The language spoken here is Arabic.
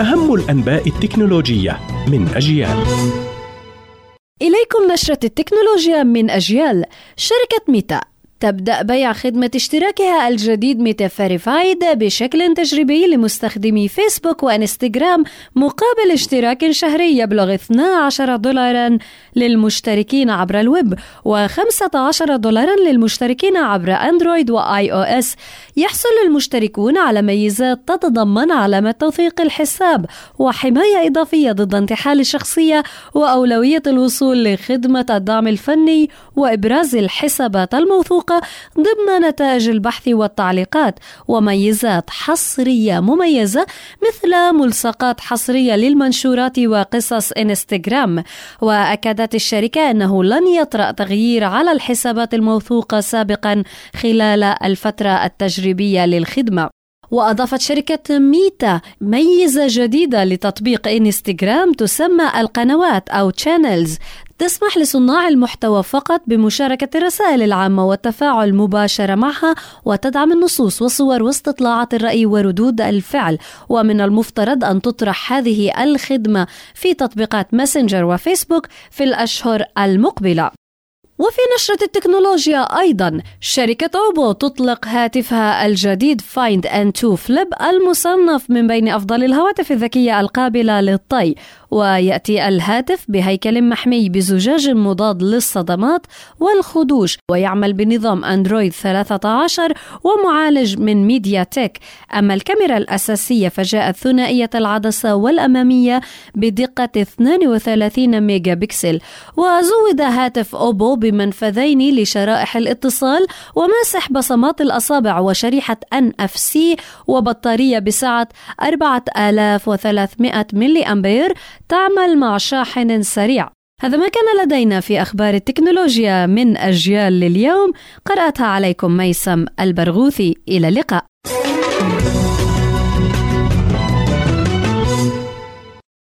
أهم الأنباء التكنولوجية من أجيال. إليكم نشرة التكنولوجيا من أجيال شركة ميتا. تبدأ بيع خدمة اشتراكها الجديد ميتا فيريفايد بشكل تجريبي لمستخدمي فيسبوك وإنستغرام مقابل اشتراك شهري يبلغ 12 دولارا للمشتركين عبر الويب و15 دولارا للمشتركين عبر أندرويد واي أو إس. يحصل المشتركون على ميزات تتضمن علامة توثيق الحساب وحماية إضافية ضد انتحال الشخصية وأولوية الوصول لخدمة الدعم الفني وإبراز الحسابات الموثوقة. الموثوقة ضمن نتائج البحث والتعليقات وميزات حصرية مميزة مثل ملصقات حصرية للمنشورات وقصص إنستغرام. وأكدت الشركة أنه لن يطرأ تغيير على الحسابات الموثوقة سابقا خلال الفترة التجريبية للخدمة. وأضافت شركة ميتا ميزة جديدة لتطبيق إنستغرام تسمى القنوات أو channels تسمح لصناع المحتوى فقط بمشاركة الرسائل العامة والتفاعل مباشرة معها وتدعم النصوص والصور واستطلاعات الرأي وردود الفعل. ومن المفترض أن تطرح هذه الخدمة في تطبيقات ماسنجر وفيسبوك في الأشهر المقبلة. وفي نشرة التكنولوجيا أيضا شركة أوبو تطلق هاتفها الجديد فايند أند تو فليب المصنف من بين أفضل الهواتف الذكية القابلة للطي. ويأتي الهاتف بهيكل محمي بزجاج مضاد للصدمات والخدوش ويعمل بنظام أندرويد 13 ومعالج من ميديا تك أما الكاميرا الأساسية فجاءت ثنائية العدسة والأمامية بدقة 32 ميجا بكسل وزود هاتف أوبو بمنفذين لشرائح الاتصال وماسح بصمات الأصابع وشريحة NFC وبطارية بسعة 4300 ملي أمبير تعمل مع شاحن سريع. هذا ما كان لدينا في أخبار التكنولوجيا من أجيال لليوم. قرأتها عليكم ميسم البرغوثي. إلى اللقاء.